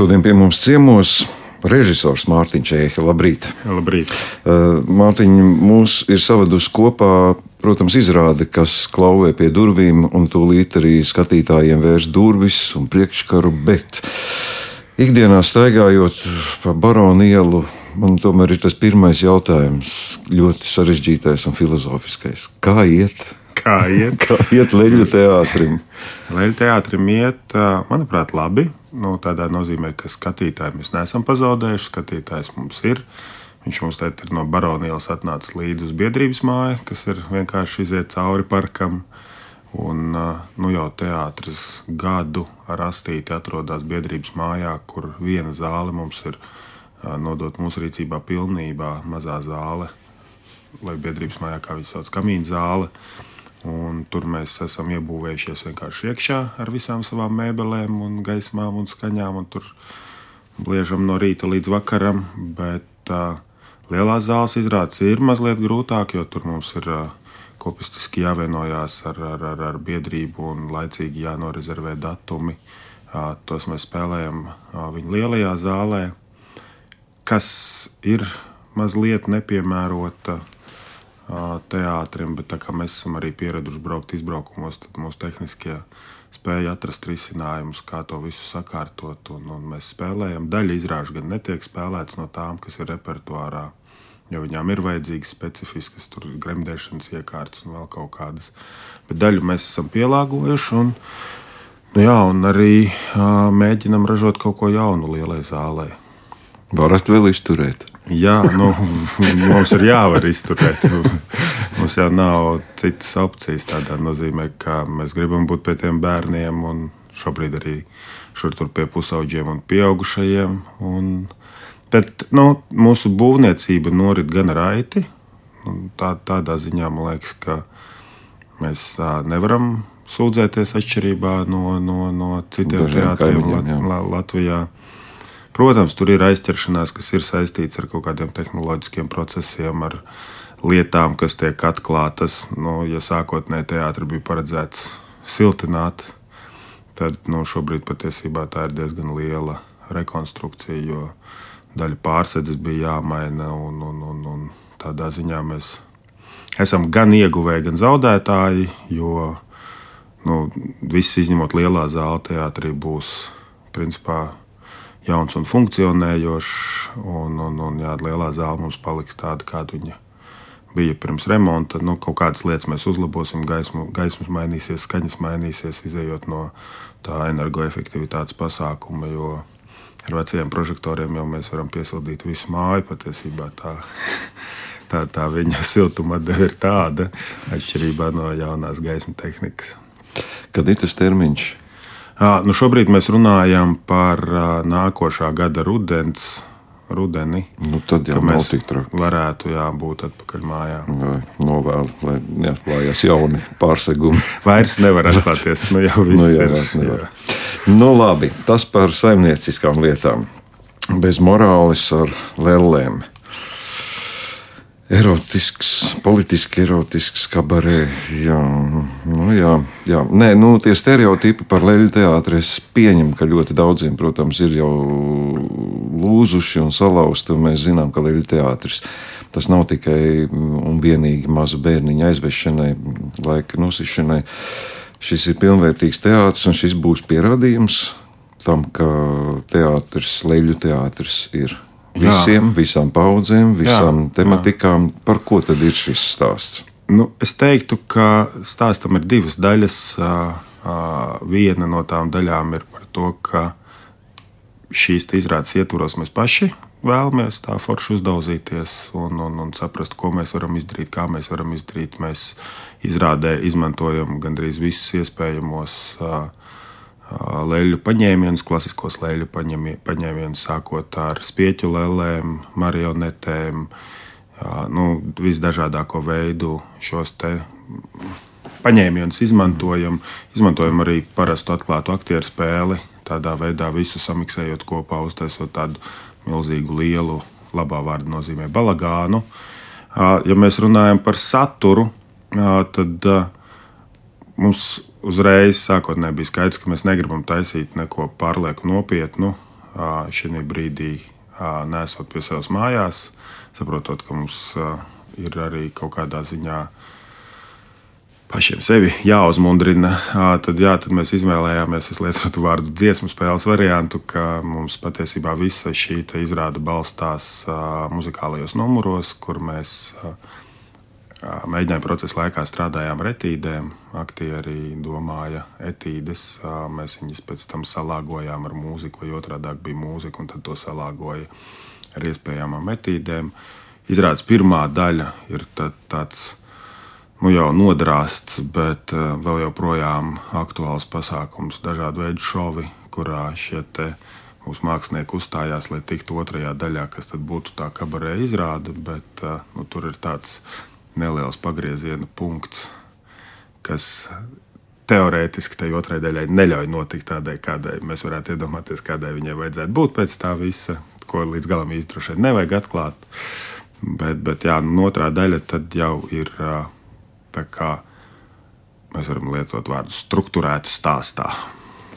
Šodien pie mums ciemos režisors Mārtiņš Čēhe. Labrīt! Labrīt. Uh, Mārtiņ, mūs ir savadusi kopā, protams, izrāde, kas klauvē pie durvīm, un tūlīt arī skatītājiem vērs durvis un priekškaru, bet ikdienā staigājot pa baronu ielu, man tomēr ir tas pirmais jautājums, ļoti sarežģītais un filozofiskais. Kā iet? Kā iet? Kā iet Leļu teātrim? Leļu teātrim iet, manuprāt, labi. Nu, tādā nozīmē, ka skatītāji mēs neesam pazaudējuši. Skatītājs mums ir. Viņš mums te ir no baronielas atnācis līdzi uz biedrības māju, kas ir vienkārši iziet cauri parkam. Un, nu, jau teātris gadu ar astīti atrodas biedrības mājā, kur viena zāle mums ir nodot mūsu rīcībā pilnībā mazā zāle, vai biedrības mājā, kā viņi sauc, kamīna zāle. Un tur mēs esam iebūvējušies vienkārši iekšā ar visām savām mēbelēm, un gaismām un skaņām. Un tur bliežam no rīta līdz vakaram. Bet uh, lielās zāles izrādes ir mazliet grūtāk, jo tur mums ir uh, kopistiski jāvienojās ar, ar, ar, ar biedrību un laicīgi jānorezervē datumi. Uh, tos mēs spēlējam uh, viņa lielajā zālē, kas ir mazliet nepiemērota teātrim, bet tā kā mēs esam arī pieraduši braukt izbraukumos, tad mūsu tehniskie spēja atrast risinājumus, kā to visu sakārtot. Un, un mēs spēlējam. Daļa izrāžu gan netiek spēlētas no tām, kas ir repertuārā, jo viņām ir vajadzīgas specifiskas gremdēšanas iekārtas un vēl kaut kādas. Bet daļu mēs esam pielāgojuši. Un, nu jā, un arī uh, mēģinam ražot kaut ko jaunu lielai zālē. Varat vēl izturēt. Jā, nu, mums ir jāvar izturēt. Mums jau nav citas opcijas. Tādā nozīmē, ka mēs gribam būt pie tiem bērniem, un šobrīd arī šur tur pie pusauģiem un pieaugušajiem. Un, bet nu, mūsu būvniecība norit gan raiti. Tā, tādā ziņā man liekas, ka mēs nevaram sūdzēties atšķirībā no, no, no citiem teātriem Latvijā. Protams, tur ir aizķeršanās, kas ir saistīts ar kaut kādiem tehnoloģiskiem procesiem, ar lietām, kas tiek atklātas. Nu, ja sākotnēji teātris bija paredzēts siltināt, tad nu, šobrīd patiesībā tā ir diezgan liela rekonstrukcija, jo daļa pārsēdzes bija jāmaina. Un, un, un, un tādā ziņā mēs esam gan ieguvēji, gan zaudētāji, jo nu, viss izņemot lielā zāle teātrī būs principā jauns un funkcionējošs. Un, un, un jā, lielā zāle mums paliks tāda, kāda viņa bija pirms remonta. Nu, kaut kādas lietas mēs uzlabosim, gaismu, gaismas mainīsies, skaņas mainīsies, izējot no tā energoefektivitātes pasākuma. Jo ar veciem prožektoriem jau mēs varam piesildīt visu māju. Patiesībā tā, tā, tā viņa siltuma deva ir tāda, atšķirībā no jaunās gaismas tehnikas. Kad ir tas termiņš? Nu šobrīd mēs runājam par nākošā gada rudens. Rudeni, nu, tad jau mēs varētu jā, būt atpakaļ mājā. Novēlu, lai neatklājās jauni pārsegumi. Vairs nevar atklāties. Nu jau viss nu, jā, ir. Nevar. Nu, labi, tas par saimnieciskām lietām. Bez morāles ar lēlēm erotisks, politiski erotisks kabarē. Jā, nu, jā, jā. Nē, nu, tie stereotipi par leļu teātri es pieņemu, ka ļoti daudziem, protams, ir jau lūzuši un salauzti. Un mēs zinām, ka leļu teātris tas nav tikai un vienīgi mazu bērniņu aizvešanai, laika nosišanai. Šis ir pilnvērtīgs teātris, un šis būs pierādījums tam, ka teātris, leļu teātris ir Visiem, Jā. visām paudzēm, visām jā, tematikām. Jā. Par ko tad ir šis stāsts? Nu, es teiktu, ka stāstam ir divas daļas. Viena no tām daļām ir par to, ka šīs izrādes ietvaros mēs paši vēlamies tā forši uzdauzīties un, un, un saprast, ko mēs varam izdarīt, kā mēs varam izdarīt. Mēs izrādē izmantojam gandrīz visus iespējamos uh, leļu paņēmienus, klasiskos leļu paņēmienus, sākot ar spieķu lēlēm, marionetēm, nu, visdažādāko veidu šos te paņēmienus izmantojam. Izmantojam arī parastu atklātu aktieru spēli, tādā veidā visu samiksējot kopā, uztaisot tādu milzīgu lielu, labā vārda nozīmē balagānu. Ja mēs runājam par saturu, tad mums uzreiz sākotnēji bija skaidrs, ka mēs negribam taisīt neko pārlieku nopietnu. šī brīdī nesot pie sevis mājās, saprotot, ka mums ir arī kaut kādā ziņā pašiem sevi jāuzmundrina, tad, jā, tad mēs izvēlējāmies, es lietotu vārdu dziesmu spēles variantu, ka mums patiesībā visa šī izrāde balstās muzikālajos numuros, kur mēs mēģinājuma procesa laikā strādājām ar etīdēm. Aktieri domāja etīdes, mēs viņus pēc tam salāgojām ar mūziku, vai otrādi bija mūzika, un tad to salāgoja ar iespējamām etīdēm. Izrādās, pirmā daļa ir tāds nu, jau nodrāsts, bet uh, vēl joprojām aktuāls pasākums, dažādu veidu šovi, kurā šie mūsu mākslinieki uzstājās, lai tiktu otrajā daļā, kas tad būtu tā kabarē izrāde. Bet uh, nu, tur ir tāds neliels pagrieziena punkts, kas teorētiski tai otrajai daļai neļauj notikt tādai, kādai mēs varētu iedomāties, kādai viņai vajadzētu būt pēc tā visa, ko līdz galam īstenībā nevajag atklāt. Bet, bet jā, nu, otrā daļa jau ir. Tā kā mēs varam lietot vārdu struktūrēta stāstā.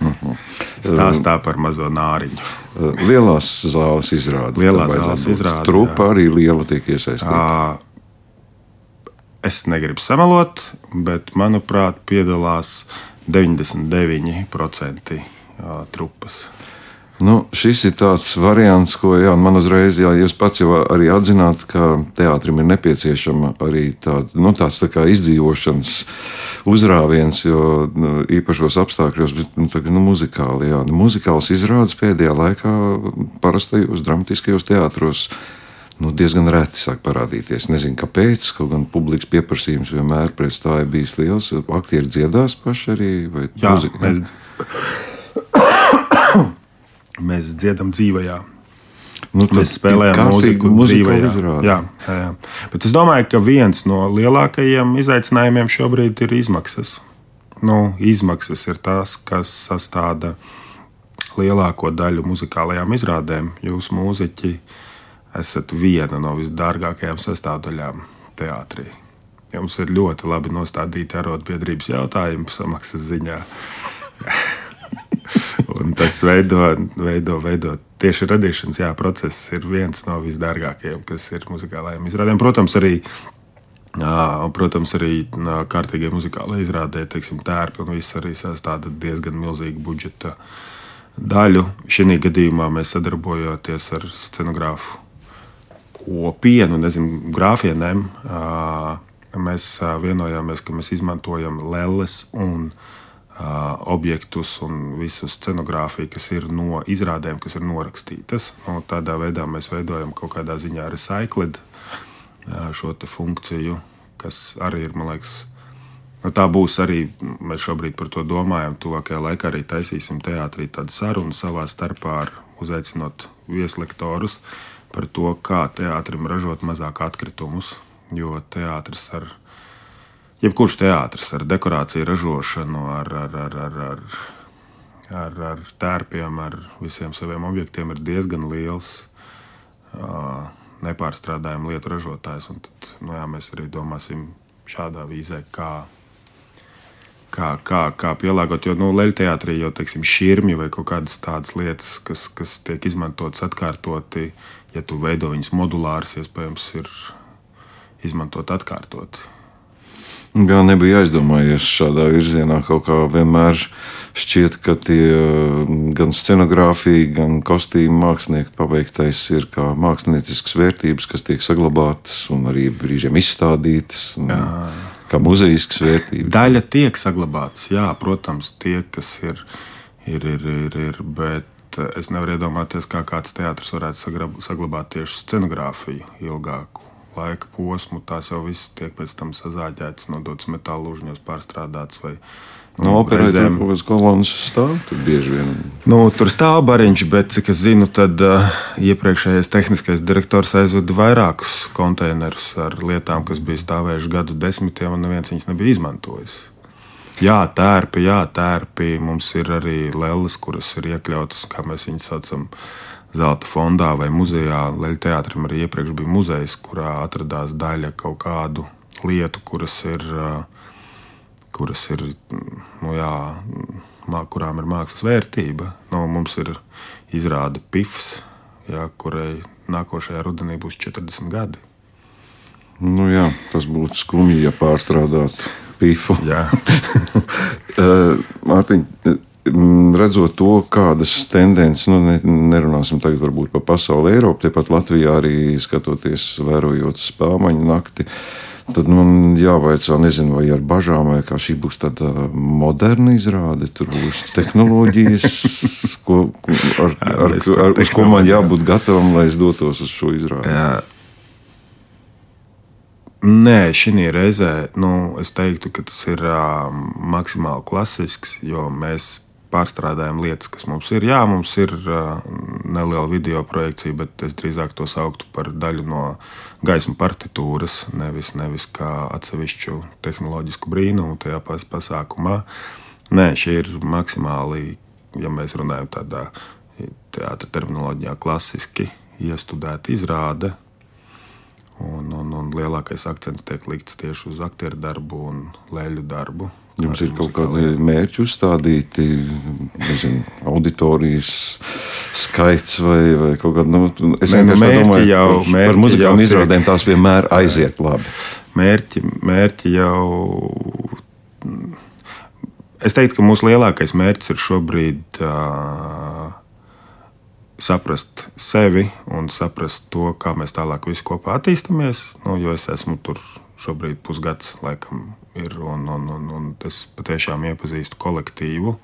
Uh -huh. Stāstā par mazo nāriņu. Lielās zāles izrādes. Lielā zāles izrāde. Trupa jā. arī liela tiek iesaistīta. Es negribu samalot, bet manuprāt, piedalās 99% trupas. Nu, šis ir tāds variants, ko jā, man uzreiz, jā, jūs pats jau arī atzināt, ka teātrim ir nepieciešama arī tāda, nu, tāds tā kā izdzīvošanas uzrāviens, jo nu, īpašos apstākļos, bet nu, tagad, nu, muzikāli, jā, nu, muzikāls izrādes pēdējā laikā parastajos dramatiskajos teātros. Nu, diezgan reti sāk parādīties. Nezinu, kāpēc. Kaut gan publikas pieprasījums vienmēr pēc tā ir bijis liels. Aktieri dziedās paši arī. Jā, muzika, mēs mēs dziedam dzīvajā. Nu, mēs spēlējam mūziku dzīvajā. Jā, jā, jā. Bet es domāju, ka viens no lielākajiem izaicinājumiem šobrīd ir izmaksas. Nu, izmaksas ir tas, kas sastāda lielāko daļu muzikālajām izrādēm. Jūs, mūziķi, esat viena no visdārgākajām sastāvdaļām teātrī. Jums ir ļoti labi nostādīti arotbiedrības jautājumi samaksas ziņā. Un tas veido, veido, veido tieši radīšanas jā, process, ir viens no visdārgākajiem, kas ir muzikālajiem izrādēm. Protams, arī Protams, arī kārtīgie muzikālai izrādē, teiksim, tērpi un viss arī sastāv diezgan milzīgu budžeta daļu. Šī gadījumā mēs sadarbojoties ar scenogrāfu kopienu, nezinu, grāfienēm, mēs vienojāmies, ka mēs izmantojam lelles un objektus un visu scenogrāfiju, kas ir no izrādēm, kas ir norakstītas. Un tādā veidā mēs veidojam kaut kādā ziņā recycled šo funkciju, kas arī ir, man liekas, nu, tā būs arī. Mēs šobrīd par to domājam. Tuvākajā laikā arī taisīsim teātrī tādu sarunu savā starpā, ar, uzaicinot vieslektorus par to, kā teātrim ražot mazāk atkritumus. Jo teātris ar jebkurš teātris ar dekorāciju ražošanu, ar, ar, ar, ar, ar, ar, ar tērpiem, ar visiem saviem objektiem ir diezgan liels uh, nepārstrādājumu lietu ražotājs. Un tad nu jā, mēs arī domāsim šādā vīzē, kā, kā, kā, kā pielāgot. Jo nu, leļteātrī jau teiksim, šķirmi vai kaut kādas tādas lietas, kas, kas tiek izmantotas atkārtoti, ja tu veido viņus modulārs, iespējams, ir izmantot atkārtoti. Jā, nebija aizdomājies šādā virzienā. Kaut kā vienmēr šķiet, ka tie gan scenogrāfija, gan kostīmu mākslinieki paveiktais ir kā mākslinieciskas vērtības, kas tiek saglabātas un arī brīžiem izstādītas. Un, kā muzejiskas vērtības. Daļa tiek saglabātas, jā, protams, tie, kas ir, ir, ir, ir, ir bet es nevaru iedomāties, kā kāds teātris varētu saglabāt tieši scenogrāfiju ilgāku laika posmu, tās jau viss tiek pēc tam sazāģētas, nodotas metāla užiņos, pārstrādātas. Vai, No operētājiem kaut kādas kolonas stāv. Tur bieži vien. Nu, tur stāv bariņš, bet cik es zinu, tad uh, iepriekšējais tehniskais direktors aizveda vairākus konteinerus ar lietām, kas bija stāvējuši gadu desmitiem, un neviens viņas nebija izmantojis. Jā, tērpi, jā, tērpi. Mums ir arī lelles, kuras ir iekļautas, kā mēs viņus saucam, uh, zelta fondā vai muzejā. Leļa teātrim arī iepriekš bija muzejs, kurā atradās daļa kaut kādu lietu, kuras ir, kuras ir nu jā, kurām ir mākslas vērtība. Nu, mums ir izrāde PIFs, jā, kurai nākošajā rudenī būs 40 gadi. Nu, jā, tas būtu skumji, ja pārstrādātu pifu. Eh, Mārtiņ, mm, redzot to, kādas tendences, nu, ne, nerunāsim tagad varbūt par pasauli, Eiropu, tepat Latvijā arī skatoties, vērojot spāmaņu nakti. Tad man jāvaicā, nezinu, vai ar bažām, vai kā šī būs tāda moderna izrāde, tur būs tehnoloģijas, ko, ar, ar, ar, ar, uz ko man jābūt gatavam, lai es dotos uz šo izrādi. Jā. Nē, šī reizē nu, es teiktu, ka tas ir uh, maksimāli klasisks, jo mēs pārstrādājam lietas, kas mums ir. Jā, mums ir uh, neliela video projekcija, bet es drīzāk to sauktu par daļu no gaismu partitūras, nevis, nevis kā atsevišķu tehnoloģisku brīnumu tajā pas pasākumā. Nē, šī ir maksimāli, ja mēs runājam tādā teātra terminoloģijā, klasiski iestudēta izrāde Un, un, un lielākais akcents tiek likts tieši uz aktieru darbu un lēļu darbu. Jums ir kaut kādi mērķi uzstādīti, nezinu, auditorijas skaits vai, vai kaut kāda. Nu, es nu, mērķi domāju, jau, mērķi par muzikām izrādēm tās vienmēr aiziet labi. Mērķi, mērķi jau. Es teiktu, ka mūsu lielākais mērķis ir šobrīd uh, saprast sevi un saprast to, kā mēs tālāk visi kopā attīstāmies. Nu, jo es esmu tur šobrīd pusgads, laikam, ir, un, un, un, un es patiešām iepazīstu kolektīvu.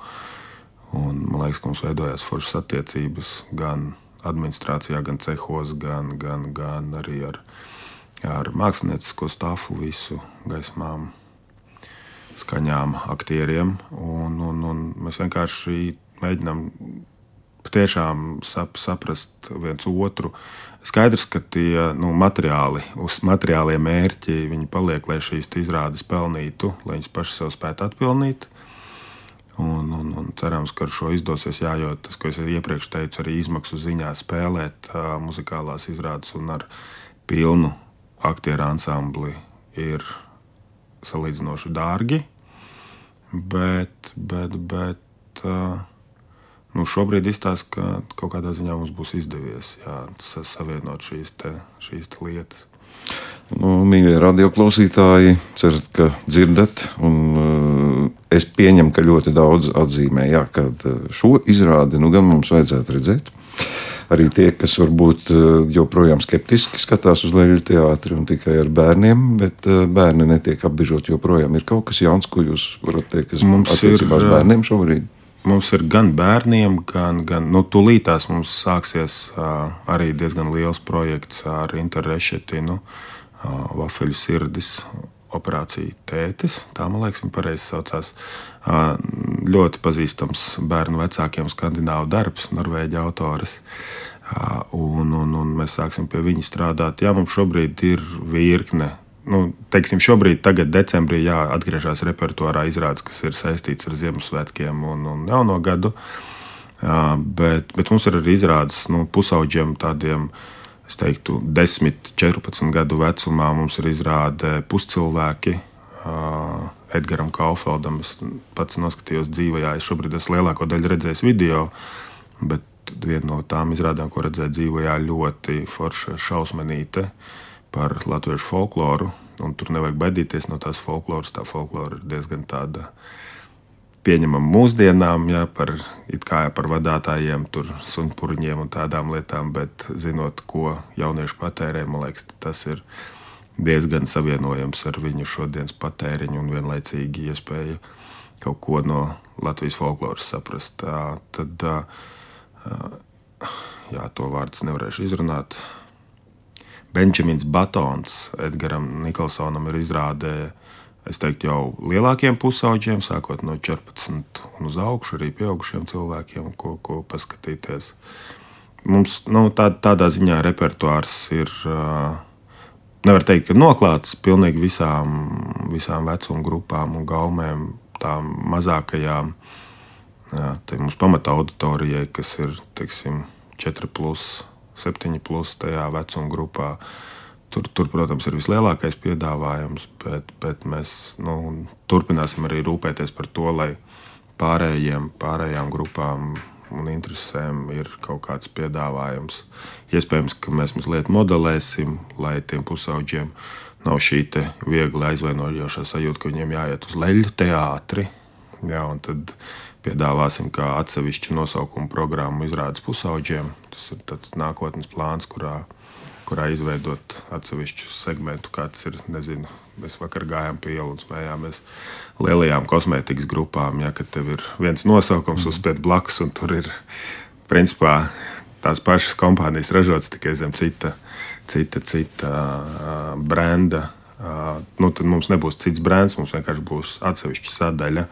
Un, man liekas, ka mums veidojās foršas attiecības gan administrācijā, gan cehos, gan, gan, gan arī ar, ar māksliniecisko stāfu, visu gaismām, skaņām, aktieriem. Un, un, un mēs vienkārši mēģinām patiešām sap, saprast viens otru. Skaidrs, ka tie nu, materiāli, uz materiālie mērķi, viņi paliek, lai šīs izrādes pelnītu, lai viņas pašas sev spētu atpelnīt. Un, un, un cerams, ka ar šo izdosies, jā, jo tas, ko es iepriekš teicu, arī izmaksu ziņā spēlēt uh, muzikālās izrādes un ar pilnu aktieru ansambli ir salīdzinoši dārgi. Bet, bet, bet uh, Nu, šobrīd izstāsta, ka kaut kādā ziņā mums būs izdevies jā, savienot šīs, te, šīs te lietas. Nu, mīļie radioklausītāji, ceru, ka dzirdat. Un, uh, es pieņemu, ka ļoti daudz atzīmē, jā, ka uh, šo izrādi nu, gan mums vajadzētu redzēt. Arī tie, kas varbūt uh, joprojām skeptiski skatās uz leģu teātri un tikai ar bērniem, bet bērni netiek apbežot joprojām. Ir kaut kas jauns, ko jūs varat teikt, kas mums attiecībā uz bērniem šobrīd? Mums ir gan bērniem, gan, gan nu, tūlītās mums sāksies uh, arī diezgan liels projekts ar interrešetinu, uh, vafeļu sirdis. Operācija Tētis, tā man liekas, viņa pareizi saucās. Uh, ļoti pazīstams bērnu vecākiem skandināvu darbs, norvēģi autors. Uh, un, un, un mēs sāksim pie viņa strādāt. Jā, mums šobrīd ir virkne nu, teiksim, šobrīd, tagad, decembrī, jā, atgriežas repertuārā izrādes, kas ir saistīts ar Ziemassvētkiem un, un Jauno gadu. Jā, bet, bet mums ir arī izrādes nu, pusauģiem, tādiem, es teiktu, 10, 14 gadu vecumā. Mums ir izrāde puscilvēki. Uh, Edgars Kaufeldam. Es pats noskatījos dzīvē, es šobrīd esmu lielāko daļu redzējis video, bet viena no tām izrādēm, ko redzēju dzīvē, ļoti forša šausmenīte. Par latviešu folkloru. Tur nevajag baidīties no tās folkloras. Tā folklora ir diezgan tāda pieņemama mūsdienām, ja, par, kā, par vadītājiem, sunpurņiem un tādām lietām, bet zinot, ko jaunieši patērē, man liekas, tas ir diezgan savienojams ar viņu šodienas patēriņu un vienlaicīgi iespēju kaut ko no Latvijas folkloras saprast. Tā, tad, jā, to vārdus nevarēšu izrunāt. Benjamins Batons Edgars Nikolsonam ir izrādē. Es teiktu, jau lielākiem pusauģiem, sākot no 14 un uz augšu, arī pieaugušiem cilvēkiem, ko, ko paskatīties. Mums nu, tā, tādā ziņā repertuārs ir. Nevar teikt, ka noklāts pilnīgi visām, visām vecuma grupām un gaumēm, tām mazākajām. Jā, mums pamata auditorijai, kas ir teiksim, 4 plus 7 plus tajā vecuma grupā. Tur, tur, protams, ir vislielākais piedāvājums, bet, bet mēs nu, turpināsim arī rūpēties par to, lai pārējiem, pārējām grupām un interesēm ir kaut kāds piedāvājums. Iespējams, ka mēs mazliet modelēsim, lai tiem pusauģiem nav šī viegli aizvainojošā sajūta, ka viņiem jāiet uz leļu teātri. Jā, un tad piedāvāsim kā atsevišķu nosaukumu programmu izrādes pusauģiem. Tas ir tāds nākotnes plāns, kurā kurā izveidot atsevišķu segmentu, kāds ir. Nezinu, mēs vakar gājām pie ielas un smējāmies lielajām kosmētikas grupām. Ja, kad tev ir viens nosaukums mm. uzspēlēt blakus, un tur ir principā tās pašas kompānijas ražotas tikai zem cita, cita, cita uh, brenda. Uh, nu, tad mums nebūs cits brands, mums vienkārši būs atsevišķa sadaļa,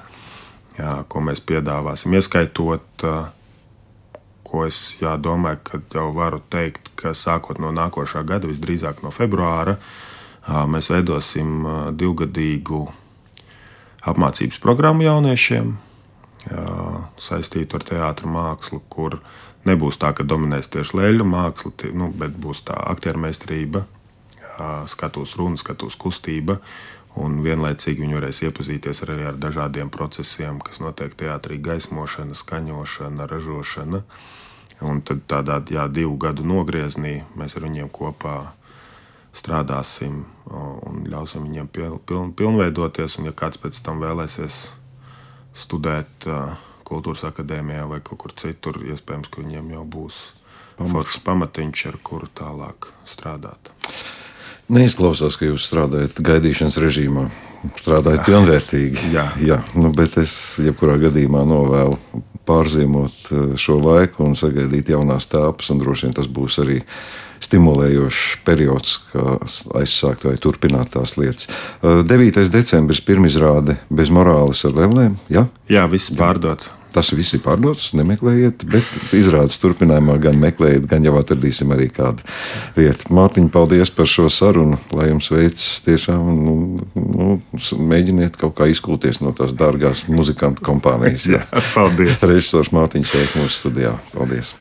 jā, ko mēs piedāvāsim. Ieskaitot ko es jā, domāju, ka jau varu teikt, ka sākot no nākošā gada, visdrīzāk no februāra, mēs veidosim divgadīgu apmācības programmu jauniešiem saistītu ar teātrus mākslu, kur nebūs tā, ka dominēs tieši leļu māksla, nu, bet būs tā aktieru meistarība, skatus runa, skatus kustība. Un vienlaicīgi viņi varēs iepazīties arī ar dažādiem procesiem, kas notiek teātrī, gaismošana, skaņošana, ražošana. Un tad tādā jā, divu gadu nogriezienī mēs ar viņiem kopā strādāsim un ļausim viņiem piln, piln, pilnveidoties. Un, ja kāds pēc tam vēlēsies studēt kultūras akadēmijā vai kaut kur citur, iespējams, ka viņiem jau būs foršs pamatiņš, ar kuru tālāk strādāt. Neizklausās, ka jūs strādājat gaidīšanas režīmā. Strādājat pilnvērtīgi. Jā, jā nu, bet es jebkurā gadījumā novēlu pārzīmot eh, šo laiku un sagaidīt jaunās tāpas. Droši vien tas būs arī stimulējošs periods, kā aizsākt vai turpināt tās lietas. 9. Eh, decembris, pirmizrāde bez morāles ar lēlēm. Ja? Jā, viss pārdots. Tas viss ir pārdots, nemeklējiet, bet izrādes turpinājumā gan meklējiet, gan jau atradīsim arī kādu vietu. Mārtiņ, paldies par šo sarunu, lai jums veicas tiešām, nu, nu, mēģiniet kaut kā izkulties no tās dārgās muzikantu kompānijas. Jā, paldies. Režisors Mārtiņš šeit mūsu studijā. Paldies!